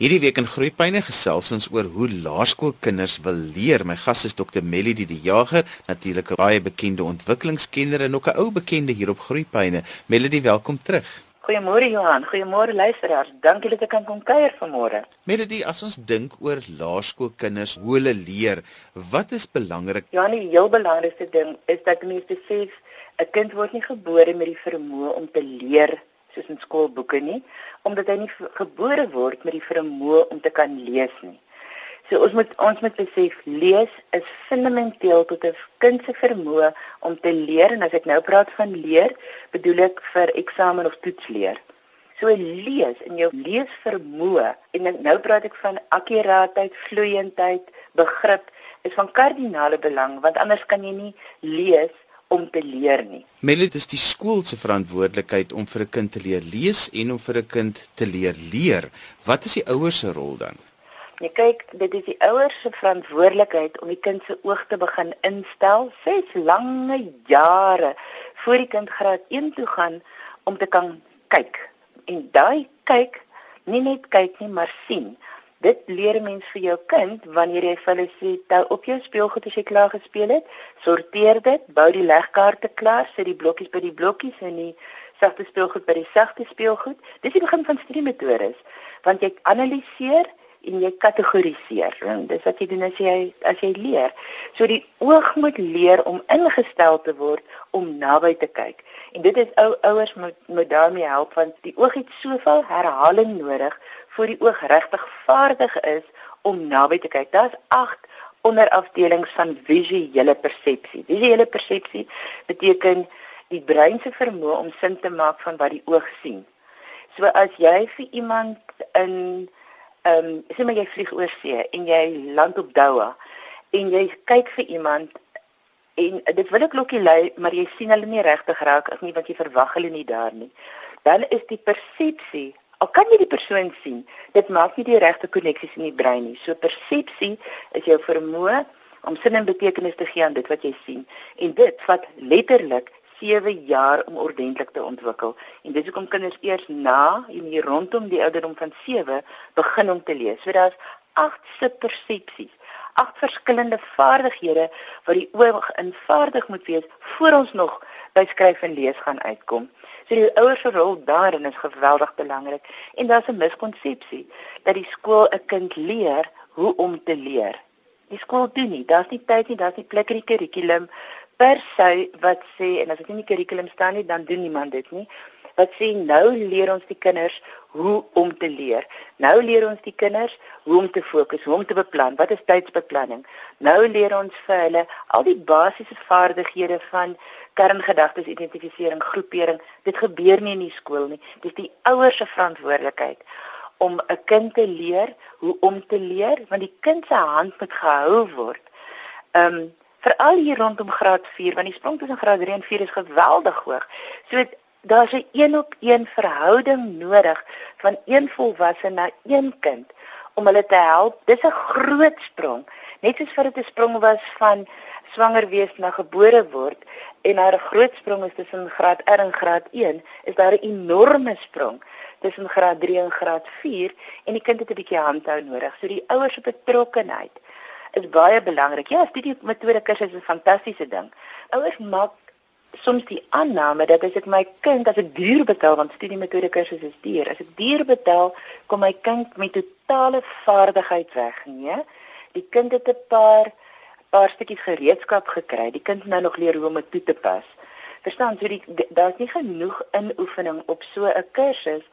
Hierdie week in Groepyne gesels ons oor hoe laerskoolkinders wil leer. My gas is Dr. Melody die Jager, natuurlik 'n baie bekende ontwikkelingskenner en ook 'n ou bekende hier op Groepyne. Melody, welkom terug. Goeiemôre Johan, goeiemôre luisteraars. Dankie dat ek kan kom kuier vanmôre. Melody, as ons dink oor laerskoolkinders, hoe hulle leer, wat is belangrik? Ja, die heel belangrikste ding is dat mense besef 'n kind word nie gebore met die vermoë om te leer soos in skoolboeke nie, omdat hy nie gebore word met die vermoë om te kan lees nie. So ons moet ons moet besef lees is fundamenteel tot 'n kind se vermoë om te leer en as ek nou praat van leer, bedoel ek vir eksamen of toets leer. So lees in jou leesvermoë en nou praat ek van akkuraatheid, vloeiendheid, begrip is van kardinale belang want anders kan jy nie lees om te leer nie. Melit is die skool se verantwoordelikheid om vir 'n kind te leer lees en om vir 'n kind te leer leer. Wat is die ouers se rol dan? Jy kyk, dit is die ouers se verantwoordelikheid om die kind se oog te begin instel, ses lange jare voor die kind graad 1 toe gaan om te kan kyk. En daai kyk, nie net kyk nie, maar sien. Dit leer mens vir jou kind wanneer jy vir hulle sê tou op jou speelgoed as jy klaar gespeel het, sorteer dit, bou die legkaarte klaar, sit die blokkies by die blokkies en die sagte speelgoed by die sagte speelgoed. Dis die begin van studiemetodes, want jy analiseer en jy kategoriseer. En dis wat jy doen as jy as jy leer. So die oog moet leer om ingestel te word om naby te kyk. En dit is ou ouers moet moet daarmee help want die oog het soveel herhaling nodig voor die oog regtig vaardig is om naby te kyk. Daar's 8 onderafdelings van visuele persepsie. Visuele persepsie beteken die brein se vermoë om sin te maak van wat die oog sien. So as jy vir iemand in ehm um, sê maar jy vlieg oor see en jy land op Doha en jy kyk vir iemand en dit wil ek lokkie lei maar jy sien hulle nie regtig raak as nie want jy verwag hulle nie daar nie. Dan is die persepsie Al kan jy die persoon sien, dit maak nie die regte koneksies in die brein nie. So persepsie is jou vermoë om sin en betekenis te gee aan dit wat jy sien. En dit vat letterlik 7 jaar om ordentlik te ontwikkel. En dis hoekom kinders eers na en hier rondom die ouderdom van 7 begin om te lees. So daar's 8 subpersepsies, 8 verskillende vaardighede wat die oog invaardig moet wees voor ons nog by skryf en lees gaan uitkom. So die ouers se rol daarin is geweldig belangrik en daar's 'n miskonsepsie dat die skool 'n kind leer hoe om te leer. Die skool doen nie, daar's nie tyd nie, daar's nie plek in die kurrikulum per se wat sê en as dit nie in die kurrikulum staan nie, dan doen niemand dit nie. Wat sê nou leer ons die kinders hoe om te leer. Nou leer ons die kinders hoe om te fokus, hoe om te beplan, wat is tydsbeplanning. Nou leer ons vir hulle al die basiese vaardighede van kerngedagtes identifisering, groepering. Dit gebeur nie in die skool nie. Dis die ouers se verantwoordelikheid om 'n kind te leer hoe om te leer, want die kind se hand moet gehou word. Ehm um, veral hier rondom graad 4, want die sprong tussen graad 3 en 4 is geweldig hoog. So daar's 'n een-op-een verhouding nodig van een volwasse na een kind om hulle te help. Dis 'n groot sprong. Net soos vir dit 'n sprong was van swanger wees na gebore word en daar 'n groot sprong is tussen graad R en graad 1, is daar 'n enorme sprong tussen graad 3 en graad 4 en die kind het 'n bietjie handhou nodig. So die ouers se betrokkenheid is baie belangrik. Ja, studie metode kursus is 'n fantastiese ding. Ouers maak soms die aanname dat as ek my kind as ek duur betaal want studie metode kursus is duur. As ek duur betaal, kom my kind met totale vaardigheid weg, nee. Die kind het 'n paar paar stukkies gereedskap gekry. Die kind nou nog leer hoe om dit toe te pas. Verstaan, so die, die daar's nie genoeg inoefening op so 'n kursus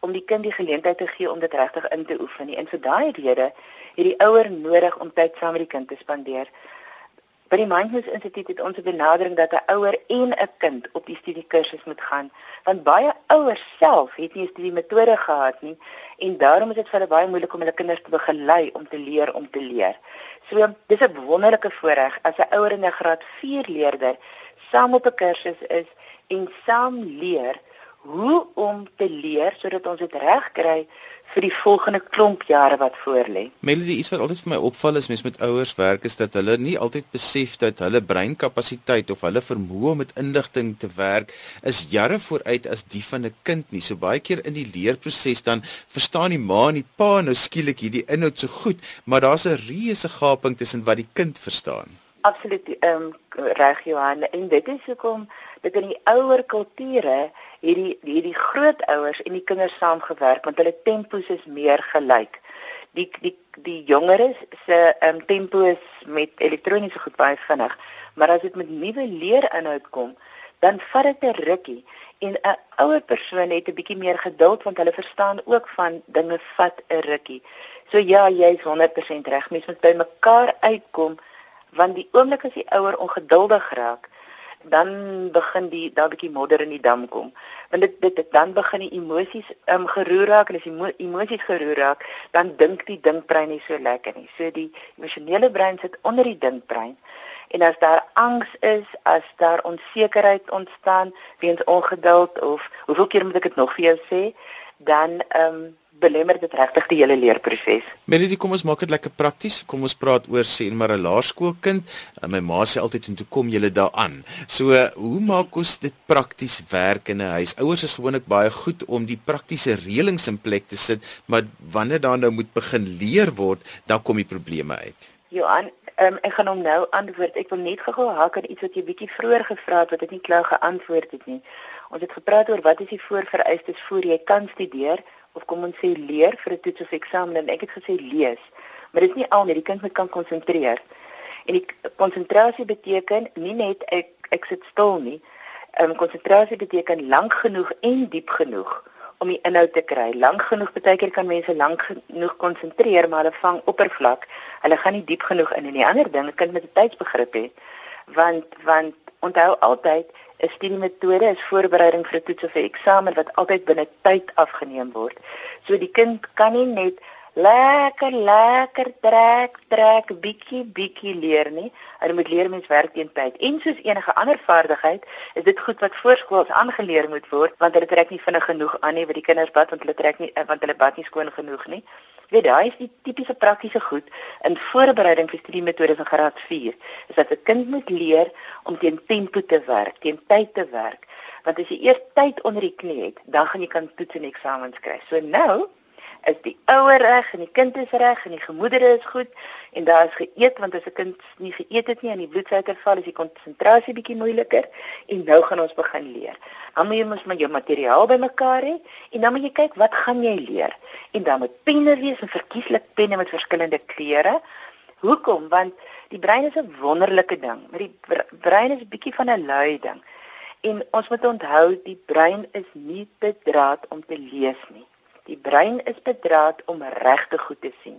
om die kind die geleentheid te gee om dit regtig in te oefen nie. En vir daai rede het die ouer nodig om tyd saam met die kind te spandeer. By die Mindfulness Instituut het ons 'n benadering dat 'n ouer en 'n kind op die studiekursus moet gaan, want baie ouers self het nie 'n studiemetode gehad nie en daarom is dit vir hulle baie moeilik om hulle kinders te begelei om te leer om te leer. So dis 'n wonderlike voorreg as 'n ouer en 'n graad 4 leerder saam op 'n kursus is en saam leer hoe om te leer sodat ons dit reg kry vir die volgende klomp jare wat voorlê. Melody, iets wat altyd vir my opval is mens met ouers werk is dat hulle nie altyd besef dat hulle breinkapasiteit of hulle vermoë om met inligting te werk is jare vooruit as die van 'n kind nie. So baie keer in die leerproses dan verstaan die ma en die pa nou skielik hierdie inhoud so goed, maar daar's 'n reuse gaping tussen wat die kind verstaan. Absoluut, ehm um, reg Johan, en dit is hoekom dit in die ouer kulture hierdie hierdie grootouers en die kinders saamgewerk want hulle tempos is meer gelyk. Die die die jongeres se um, tempo is met elektroniese goed baie vinnig, maar as dit met nuwe leerinhoud kom, dan vat dit 'n rukkie en 'n ouer persoon het 'n bietjie meer geduld want hulle verstaan ook van dinge vat 'n rukkie. So ja, jy's 100% reg. Mens moet by mekaar uitkom want die oomblik as die ouer ongeduldig raak, dan begin die daar bietjie modder in die dam kom. Want dit dit dan begin die emosies um, geroer raak en as die emosies geroer raak, dan dink die dinkbrein nie so lekker nie. So die emosionele brein sit onder die dinkbrein. En as daar angs is, as daar onsekerheid ontstaan weens ongeduld of hoeveel keer moet ek dit nog vir jou sê, dan ehm um, belemmer dit regtig die hele leerproses. Melody, kom ons maak dit lekker prakties. Kom ons praat oor sê maar 'n laerskoolkind. Eh, my ma sê altyd en toe kom julle daaraan. So, hoe maak ons dit prakties werk in 'n huis? Ouers is gewoonlik baie goed om die praktiese reëlings in plek te sit, maar wanneer dan nou moet begin leer word, dan kom die probleme uit. Johan, um, ek gaan hom nou antwoord. Ek wil net gou hak aan iets wat jy bietjie vroeër gevra het wat ek nie klou geantwoord het nie. Ons het gepraat oor wat is die voorvereistes voor jy kan studeer? of kom ons sê leer vir 'n toets of eksamen en ek het gesê lees. Maar dit is nie al nie, die kind moet kan konsentreer. En die konsentrasie beteken nie net ek ek sit stil nie. Ehm um, konsentrasie beteken lank genoeg en diep genoeg om die inhoud te kry. Lank genoeg beteken kan mense lank genoeg konsentreer, maar hulle vang oppervlak. Hulle gaan nie diep genoeg in en die ander ding, 'n kind met 'n tydsbegrip hê. Want want onthou altyd 'n studiemetode is voorbereiding vir 'n toets of 'n eksamen wat altyd binne tyd afgeneem word. So die kind kan nie net lekker lekker trek trek bietjie bietjie leer nie. Hy moet leer mens werk teen tyd. En soos enige ander vaardigheid, is dit goed wat voorskools aangeleer moet word want hulle trek nie vinnig genoeg aan nie wat die kinders bad want hulle trek nie want hulle bad nie skoon genoeg nie. Weet daai is die tipiese praktiese goed in voorbereiding vir studiemetodes in graad 4. Is dat 'n kind moet leer om teen tempo te werk, teen tyd te werk. Want as jy eers tyd onder die knie het, dan gaan jy kan toets en eksamens kry. So nou is die ouer reg en die kind is reg en die gemoedere is goed en daar is geëet want as 'n kind nie geëet het nie en die bloedsuiker val, is die konsentrasie bietjie moeiliker en nou gaan ons begin leer. Dan moet jy mos met jou materiaal bymekaar hê en dan moet jy kyk wat gaan jy leer. En dan moet penne wees en verkieslik penne met verskillende kleure. Hoekom? Want die brein is 'n wonderlike ding. Maar die brein is 'n bietjie van 'n lui ding. En ons moet onthou die brein is nie bedraad om te lees nie. Die brein is bedraad om regte goed te sien.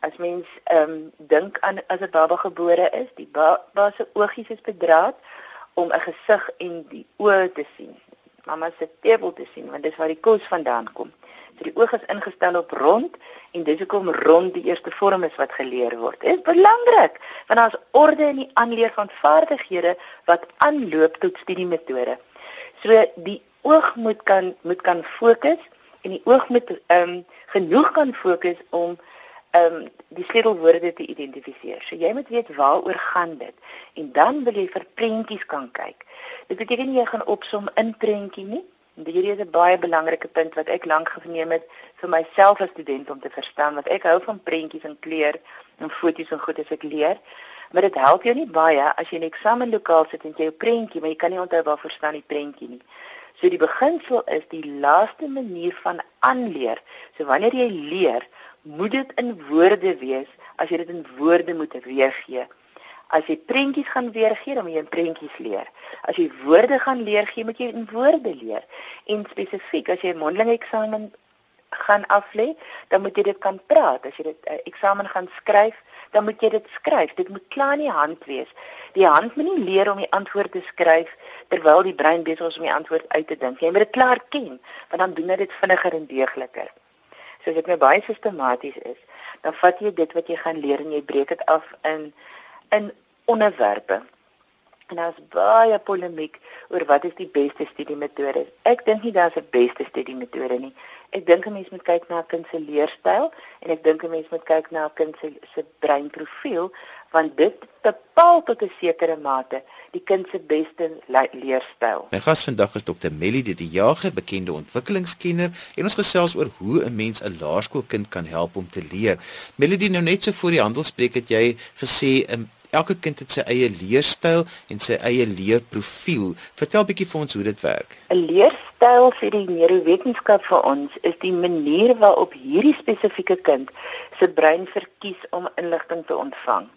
As mens ehm um, dink aan as 'n baba gebore is, die baba se oogies is bedraad om 'n gesig en die oë te sien. Mamma se tepel te sien, want dis waar die kos vandaan kom. So die oog is ingestel op rond en dis hoekom rond die eerste vorm is wat geleer word. Dit is belangrik want daar's orde in die aanleer van vaardighede wat aanloop tot studiemetode. So die oog moet kan moet kan fokus en die oog moet ehm um, genoeg kan fokus om ehm um, die sleutelwoorde te identifiseer. So jy moet weet waaroor gaan dit en dan wil jy vir prentjies kan kyk. Dit beteken jy gaan opsom in prentjie nie. En hierdie is 'n baie belangrike punt wat ek lank geneem het vir myself as student om te verstaan want ek hou van prentjies en kleur en foto's en goed as ek leer. Maar dit help jou nie baie as jy in 'n eksamenlokaal sit en jy jou prentjie, maar jy kan nie onthou waarvoor staan die prentjie nie. So die beginsel is die laaste manier van aanleer. So wanneer jy leer, moet dit in woorde wees as jy dit in woorde moet weergee. As jy prentjies gaan weergee, dan moet jy in prentjies leer. As jy woorde gaan leer gee, moet jy in woorde leer. En spesifiek as jy 'n mondelinge eksamen gaan aflê, dan moet jy dit kan praat. As jy dit uh, eksamen gaan skryf, dan moet jy dit skryf. Dit moet klaar in die hand wees. Die hand moet nie leer om die antwoord te skryf terwyl die brein besig is om die antwoord uit te dink. Jy moet dit klaar ken, want dan doen dit vinniger en deegliker. So as dit nou baie sistematies is, dan vat jy dit wat jy gaan leer en jy breek dit af in in onderwerpe. En daar's baie polemiek oor wat is die beste studiemetode. Ek dink nie daar's 'n beste studiemetode nie. Ek dink 'n mens moet kyk na 'n kind se leerstyl en ek dink 'n mens moet kyk na 'n kind se se breinprofiel want dit bepaal tot 'n sekere mate die kind se beste leerstyl. My gas vandag is Dr. Melly die Jager, bekende ontwikkelingskenner en ons gesels oor hoe 'n mens 'n laerskoolkind kan help om te leer. Melody nou net so voor die handelspreek het jy gesê 'n um, Elke kind het sy eie leerstyl en sy eie leerprofiel. Vertel bietjie vir ons hoe dit werk. 'n Leerstyl vir die neurowetenskap vir ons is die manier waarop hierdie spesifieke kind se brein verkies om inligting te ontvang.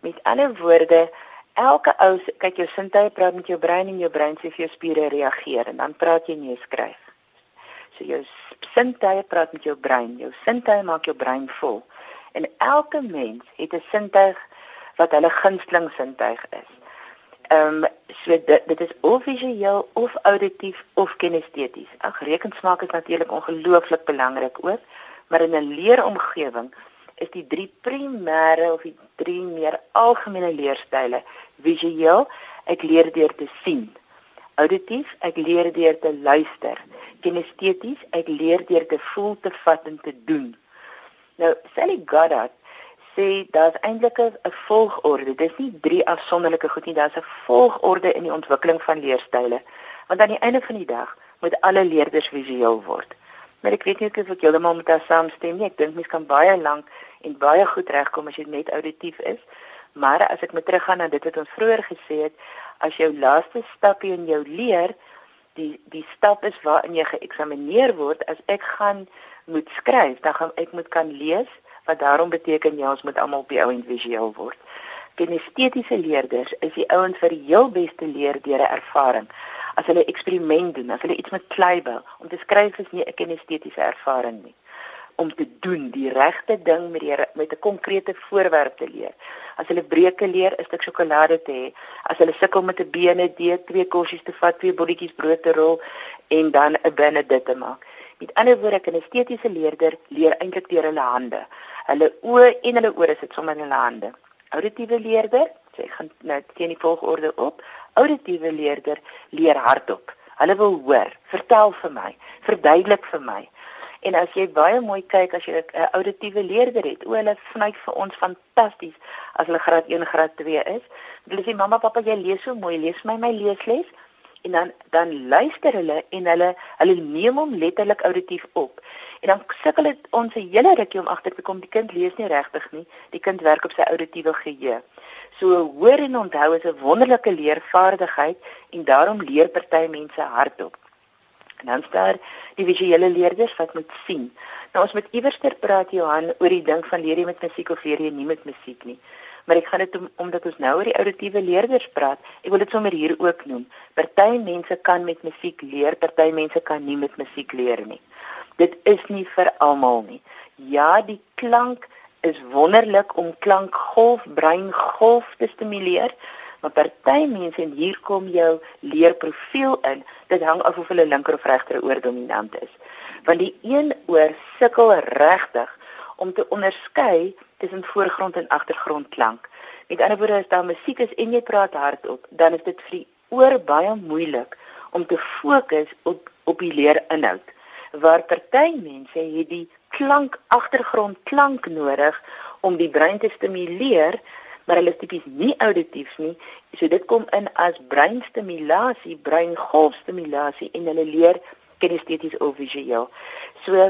Met ander woorde, elke ou kyk jou sintuie praat met jou brein en jou brein sê vir jou spiere reageer en dan praat jy nie skryf. So jou sintuie praat met jou brein, jou sintuie maak jou brein vol. En elke mens het 'n sintuig wat hulle gunsteling sintuig is. Ehm um, so dit dit is of visueel of auditief of kinesteties. Ag rekensmaak is natuurlik ongelooflik belangrik ook, maar in 'n leeromgewing is die drie primêre of die drie meer algemene leerstyle visueel ek leer deur te sien auditief ek leer deur te luister kinesteties ek leer deur te voel te vat en te doen nou Sally Goddard sê daar's eintlik 'n volgorde. Dis nie drie afsonderlike goed nie daar's 'n volgorde in die ontwikkeling van leerstyle want aan die einde van die dag moet alle leerders visueel word. Maar ek weet nie of ek heeltemal met haar saamstem nie. Ek dink mens kan baie lank en baie goed regkom as jy net auditief is. Maar as ek met teruggaan na dit wat ons vroeër gesê het, as jou laaste stapie in jou leer, die die stap is waarin jy geëksamineer word, as ek gaan moet skryf, dan gaan ek moet kan lees, wat daarom beteken jy ons moet almal op die ou en visueel word. Kinestetiese leerders is die ouens wat die heel beste leer deur ervaring. As hulle eksperiment doen, as hulle iets met klei bou, om te skryf is nie 'n kinestetiese ervaring nie om te doen, die regte ding met die met 'n konkrete voorwerp te leer. As hulle breuke leer, 'n stuk sjokolade te hê. As hulle sukkel met 'n bene deur twee kossies te vat, twee bolletjies brood te rol en dan 'n binne dit te maak. Met ander woorde, 'n estetiese leerder leer eintlik deur hulle hande. Hulle oë en hulle ore sit sommer in hulle hande. Auditiewe leerder, sê gaan nou teen die volgorde op. Auditiewe leerder leer hardop. Hulle wil hoor, vertel vir my, verduidelik vir my. En as jy baie mooi kyk as jy 'n auditiewe leerder het, o, hulle snyk vir ons fantasties as hulle graad 1, graad 2 is. Hulle sê mamma, pappa, jy lees so mooi, lees my my leesles. En dan dan luister hulle en hulle hulle neem hom letterlik auditief op. En dan sukkel dit ons 'n hele rukkie om agter te kom die kind lees nie regtig nie. Die kind werk op sy auditiewe geheue. So hoor en onthou is 'n wonderlike leervaardigheid en daarom leer party mense hardop. En dan staar die visuele leerders wat moet sien. Nou ons moet iewerster praat Johan oor die ding van leer jy met musiek of leer jy nie met musiek nie. Maar ek gaan dit om, omdat ons nou oor die auditiewe leerders praat, ek wil dit sommer hier ook noem. Party mense kan met musiek leer, party mense kan nie met musiek leer nie. Dit is nie vir almal nie. Ja, die klank is wonderlik om klankgolf, breingolf te stimuleer, maar party mense en hier kom jou leerprofiel in dit hang af of hulle linker of regter oor dominant is want die een oor sukkel regtig om te onderskei tussen voorgrond en agtergrond klank met ander woorde as daar musiek is en jy praat hardop dan is dit vir die oor baie moeilik om te fokus op op die leerinhoud waar party mense het die klank agtergrond klank nodig om die brein te stimuleer maar hulle is tipies nie auditief nie. So dit kom in as breinstimulasie, breingolfstimulasie en hulle leer kinesteties of visueel. So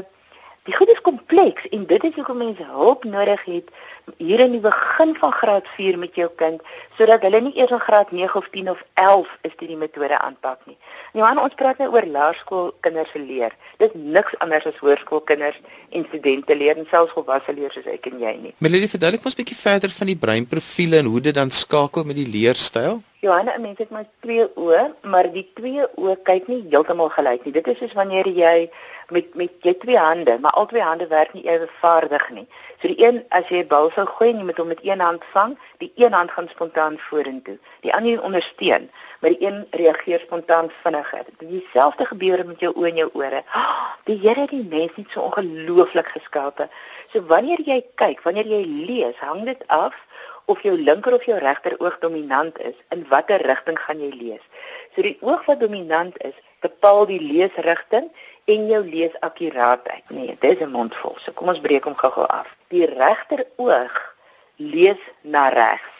die goed is kompleks en dit is hoekom mense hulp nodig het hier in die begin van graad 4 met jou kind sodat hulle nie eers in graad 9 of 10 of 11 is dit die metode aanpak nie. Johan, ons praat nou oor laerskoolkinders se leer. Dit is niks anders as hoërskoolkinders en studente leer en selfs volwasse leer soos ek en jy nie. Melody, verduidelik ons 'n bietjie verder van die breinprofiele en hoe dit dan skakel met die leerstyl. Johanna, 'n mens het maar twee oë, maar die twee oë kyk nie heeltemal gelyk nie. Dit is soos wanneer jy met met jy twee hande, maar al twee hande werk nie ewe vaardig nie. So die een as jy 'n bal sou gooi en jy moet hom met een hand vang, die een hand gaan spontaan vorentoe. Die ander ondersteun, maar die een reageer spontaan vinniger. Dieselfde gebeur met jou oë en jou ore. Die Here het die mens net so ongelooflik geskape. So wanneer jy kyk, wanneer jy lees, hang dit af of jou linker of jou regter oog dominant is, in watter rigting gaan jy lees. So die oog wat dominant is, bepaal die leesrigting en jou leesakkuraatheid. Nee, dit is 'n mondvol. So kom ons breek hom gou-gou af. Die regter oog lees na regs.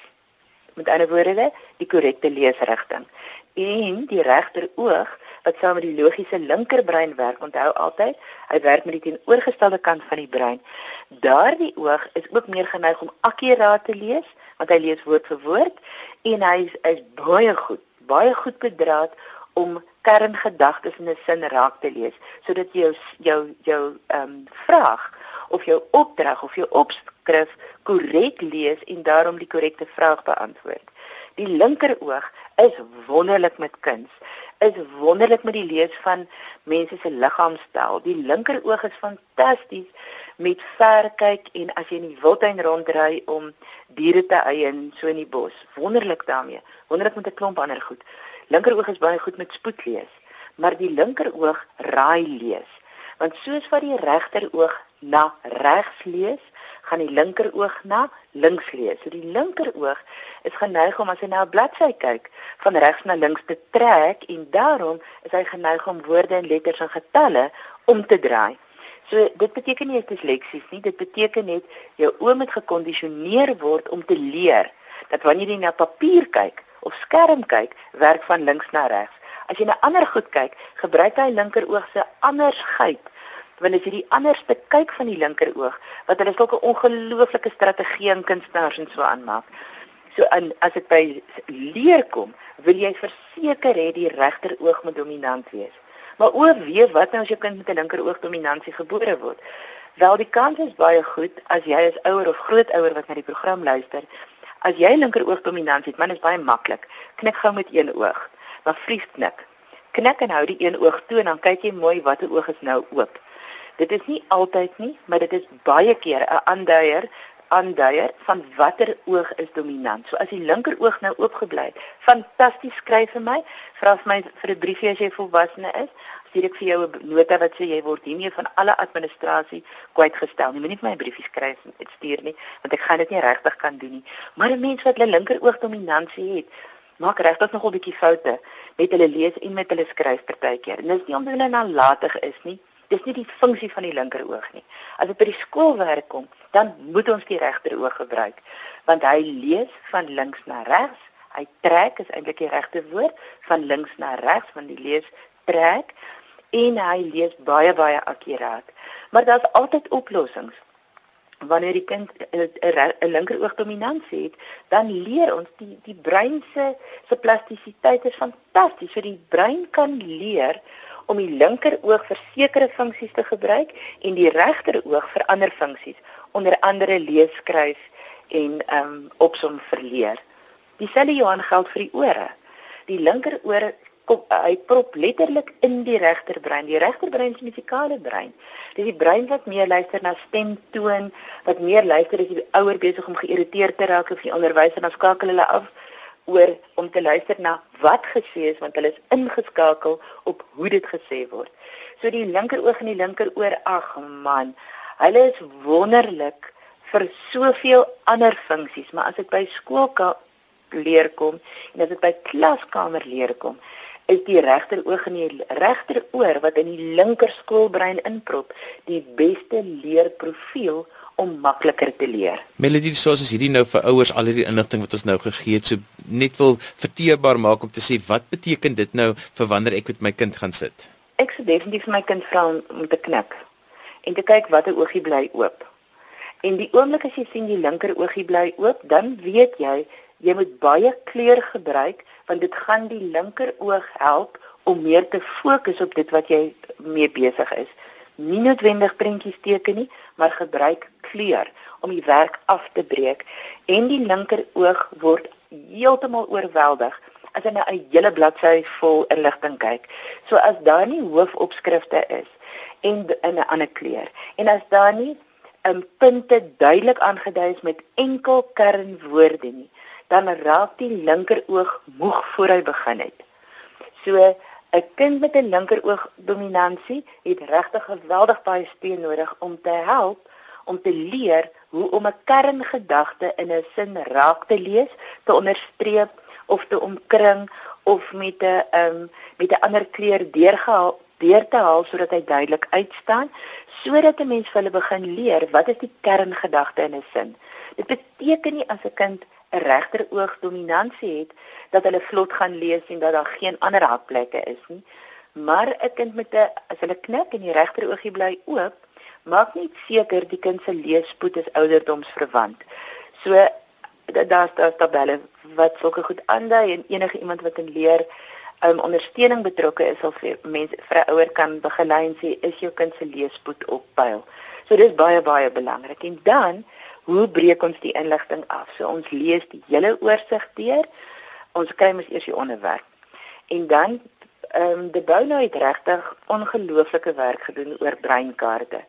Met ander woorde, die korrekte leesrigting. En die regter oog wat saam met die logiese linkerbrein werk, onthou altyd, hy werk met die teenoorgestelde kant van die brein. Daardie oog is ook meer geneig om akkuraat te lees, want hy lees woord vir woord en hy is, is baie goed, baie goed bedraad om kerngedagtes in 'n sin raak te lees sodat jy jou jou jou ehm um, vraag of jou opdrag of jou opskrif korrek lees en daarom die korrekte vraag beantwoord. Die linkeroog is wonderlik met kuns. Is wonderlik met die lees van mense se liggaamstel. Die linkeroog is fantasties met verkyk en as jy in die wildtuin rondry om diere te eien so in die bos. Wonderlik daarmee. Wonderlik met 'n klomp ander goed. Linkeroog is baie goed met spoed lees, maar die linkeroog raai lees. Want soos wat die regteroog na regs lees, gaan die linkeroog na links lees. So die linkeroog is geneig om as hy na 'n bladsy kyk, van regs na links te trek en daarom is hy geneig om woorde en letters en getalle om te draai. So dit beteken nie dit is leksies nie, dit beteken net jou oë moet gekondisioneer word om te leer dat wanneer jy na papier kyk, of skerm kyk, werk van links na regs. As jy na ander goed kyk, gebruik hy linkeroog se andersheid. Want as jy die anderste kyk van die linkeroog, wat hulle sulke ongelooflike strategieë en kunstenaars en so aanmaak. So in as dit by leer kom, wil jy verseker hê die regteroog moet dominant wees. Maar o, weet wat nou as jou kind met 'n linkeroog dominansie gebore word? Wel die kans is baie goed as jy as ouer of grootouer wat na die program luister, As jy linkeroog dominansie het, man is baie maklik. Knik gou met een oog. Maar vries knik. Knik en hou die een oog toe en dan kyk jy mooi watter oog is nou oop. Dit is nie altyd nie, maar dit is baie keer 'n aanduier aanduier van watter oog is dominant. So as die linker oog nou oopgebly het, fantasties skryf vir my, vra vir my vir 'n briefie as jy volwasse is, stuur ek vir jou 'n nota wat sê jy word hiermee van alle administrasie kwytgestel. Jy moet nie vir my 'n briefie skryf en stuur nie, want ek gaan dit nie regtig kan doen nie. Maar 'n mens wat hulle linker oog dominansie het, maak regtig nog 'n bietjie foute met hulle lees en met hulle skryf partykeer. En dis nie omdat hulle nalatig is nie. Dis nie die funksie van die linker oog nie. As dit by die skoolwerk kom, dan moet ons die regter oog gebruik, want hy lees van links na regs. Hy trek is eintlik die regte woord van links na regs van die lees trek en hy lees baie baie akkuraat. Maar daar's altyd oplossings. Wanneer die kind 'n linkeroog dominansie het, dan leer ons die die brein se se plastisiteit is fantasties. So die brein kan leer om die linkeroog vir sekere funksies te gebruik en die regteroog vir ander funksies, onder andere lees, skryf en ehm um, opsom verleer. Dieselfde Johan geld vir die ore. Die linkeroor kom hy prop letterlik in die regterbrein. Die regterbrein is 'n musikale brein. Dit is die brein wat meer luister na stemtoon, wat meer luister as die ouer besig om geïrriteerd te raak of die onderwyser dan skakel hulle af oor om te luister na wat gesê is want hulle is ingeskakel op hoe dit gesê word. So die linkeroog en die linkeroor, ag man, hulle is wonderlik vir soveel ander funksies, maar as dit by skool leer kom en as dit by klaskamer leer kom, is die regteroog en die regteroor wat in die linker skoolbrein inprop die beste leerprofiel om makliker te leer. Melody soos is hierdie nou vir ouers al hierdie inligting wat ons nou gegee het, so net wil verteerbaar maak om te sê wat beteken dit nou vir wanneer ek met my kind gaan sit? Ek sou definitief vir my kind vra om te knik en te kyk watter oogie bly oop. En die oomblik as jy sien die linker oogie bly oop, dan weet jy jy moet baie kleur gebruik want dit gaan die linker oog help om meer te fokus op dit wat jy mee besig is. Nie noodwendig prentjies teken nie, maar gebruik kleur om die werk af te breek en die linker oog word heeltemal oorweldig as jy na 'n hele bladsy vol inligting kyk. So as daar nie hoofopskrifte is en in 'n ander kleur en as daar nie 'n um, punte duidelik aangedui is met enkel kernwoorde nie, dan raak die linkeroog moeg voor hy begin het. So 'n kind met 'n linkeroog dominansie het regtig geweldig baie steun nodig om te help om te leer hoe om 'n kerngedagte in 'n sin raak te lees, te onderstreep of te omkring of met 'n um, met 'n ander kleur deurgehaal deur te haal sodat hy duidelik uitstaan sodat 'n mens vir hulle begin leer wat is die kerngedagte in 'n sin. Dit beteken nie as 'n kind 'n regteroog dominansie het dat hulle vlot gaan lees en dat daar geen ander hakplekke is nie. Maar 'n kind met 'n as hulle knik en die regteroogie bly oop, maak net seker die kind se leesspoed is ouderdomsverwant. So daar's daar's tabelle wat sulke goed aandui en enige iemand wat in leer um, ondersteuning betrokke is of mense vir 'n ouer kan begelei en sê is jou kind se leesspoed op pyl. So dis baie baie belangrik. En dan hoe breek ons die inligting af? So ons lees die hele oorsig deur. Ons kry mos eers die onderwerp. En dan ehm um, die Bouna het regtig ongelooflike werk gedoen oor breinkaarte.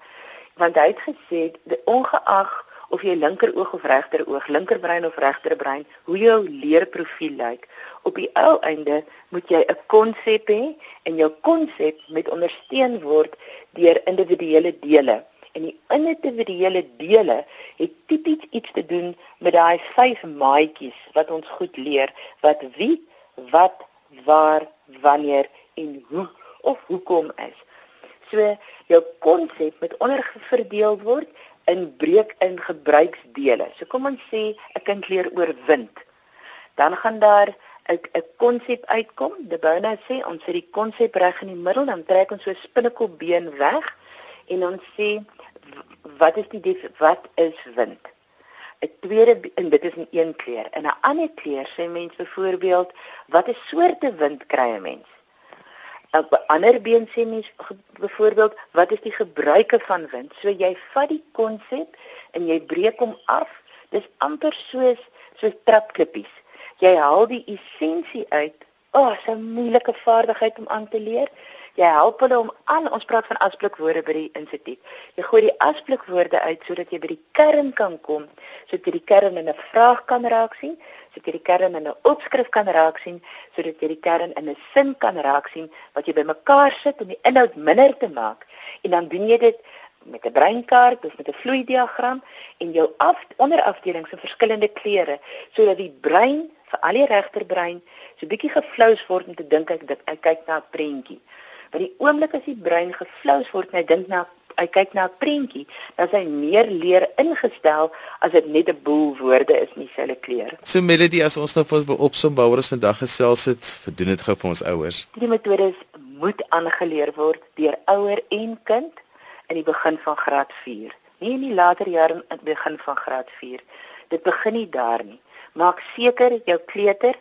Want hy het gesê ongeag of jy linkeroog of regteroog, linkerbrein of regterbrein, hoe jou leerprofiel lyk, op die ou einde moet jy 'n konsep hê en jou konsep moet ondersteun word deur individuele dele. En die individuele dele het tipies iets te doen met daai vyf maatjies wat ons goed leer, wat wie, wat, waar, wanneer en hoe of hoekom is. So jou konsep moet onderverdeel word in breek in gebruiksdele. So kom ons sê 'n kind leer oor wind. Dan gaan daar 'n 'n konsep uitkom. De Bouna sê ons sit die konsep reg in die middel, dan trek ons so 'n spinnekopbeen weg en ons sê wat is die wat is wind? 'n Tweede en dit is in een kleur. In 'n ander kleur sê mense byvoorbeeld wat 'n soorte wind kry 'n mens? 'n ander been sê mens byvoorbeeld wat is die gebruike van wind? So jy vat die konsep en jy breek hom af. Dis amper soos soos trapklippies. Jy haal die essensie uit. O, oh, 'n moeilike vaardigheid om aan te leer. Jy help hulle om aan ons praat van asblikwoorde by die instituut. Jy gooi die asblikwoorde uit sodat jy by die kern kan kom, sodat jy die kern in 'n vraag kan raak sien, sodat jy die kern in 'n opskrif kan raak sien, sodat jy die kern in 'n sin kan raak sien wat jy bymekaar sit om die inhoud minder te maak. En dan doen jy dit met 'n breinkaart of met 'n vloeidiagram en jou af onderafdelings in verskillende kleure sodat die brein vir al die regterbrein so bietjie geflous word om te dink ek dit ek kyk na 'n prentjie. Want die oomblik as die brein geflous word en hy dink na hy kyk na 'n prentjie, dan is hy meer leer ingestel as dit net 'n boel woorde is nie selle kleur. So Melody, as ons nou vir ons wil opsom waaroor ons vandag gesels het, verdoen dit gou vir ons ouers. Die metodes moet aangeleer word deur ouer en kind in die begin van graad 4. Nie in die later jare in die begin van graad 4. Dit begin nie daar nie. Maak seker jou kleuter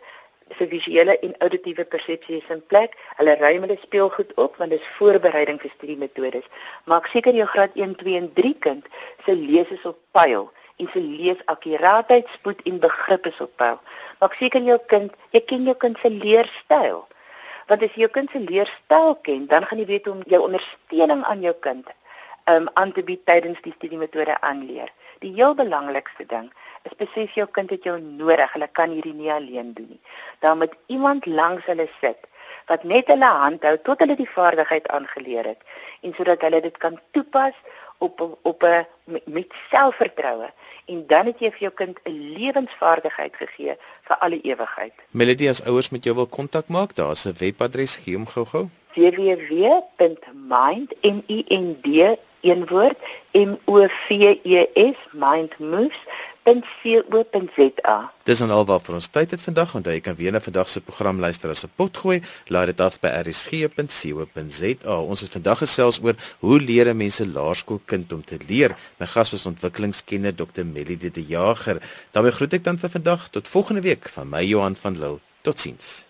se visuele en auditiewe persepsie is in plek. Hulle ruim hulle speelgoed op want dit is voorbereiding vir studiemetodes. Maak seker jou graad 1, 2 en 3 kind se lees is op pyl en se leesakkuraatheid, spoed en begrip is op pyl. Maak seker jou kind, jy ken jou kind se leerstyl. Want as jy jou kind se leerstyl ken, dan gaan jy weet hoe om jou ondersteuning aan jou kind um, aan te bied tydens die studiemetode aanleer. Die heel belangrikste ding is besef jou kind het jou nodig. Hulle kan hierdie nie alleen doen nie. Daar moet iemand langs hulle sit wat net hulle hand hou tot hulle die vaardigheid aangeleer het en sodat hulle dit kan toepas op op 'n met selfvertroue en dan het jy vir jou kind 'n lewensvaardigheid gegee vir alle ewigheid. Melody as ouers met jou wil kontak maak, daar's 'n webadres gee hom gou-gou. www.mind m i n d een woord m o v e s mindmoves.co.za. Dis dan alwaar vir ons tyd het vandag want jy kan weer na vandag se program luister as 'n pot gooi. Laai dit af by rsg.co.za. Ons het vandag gesels oor hoe leer mense laerskoolkind om te leer. My gas was ontwikkelingskenner Dr. Melody de Jager. daarmee groet ek dan vir vandag tot volgende week van my Johan van Lille. Totsiens.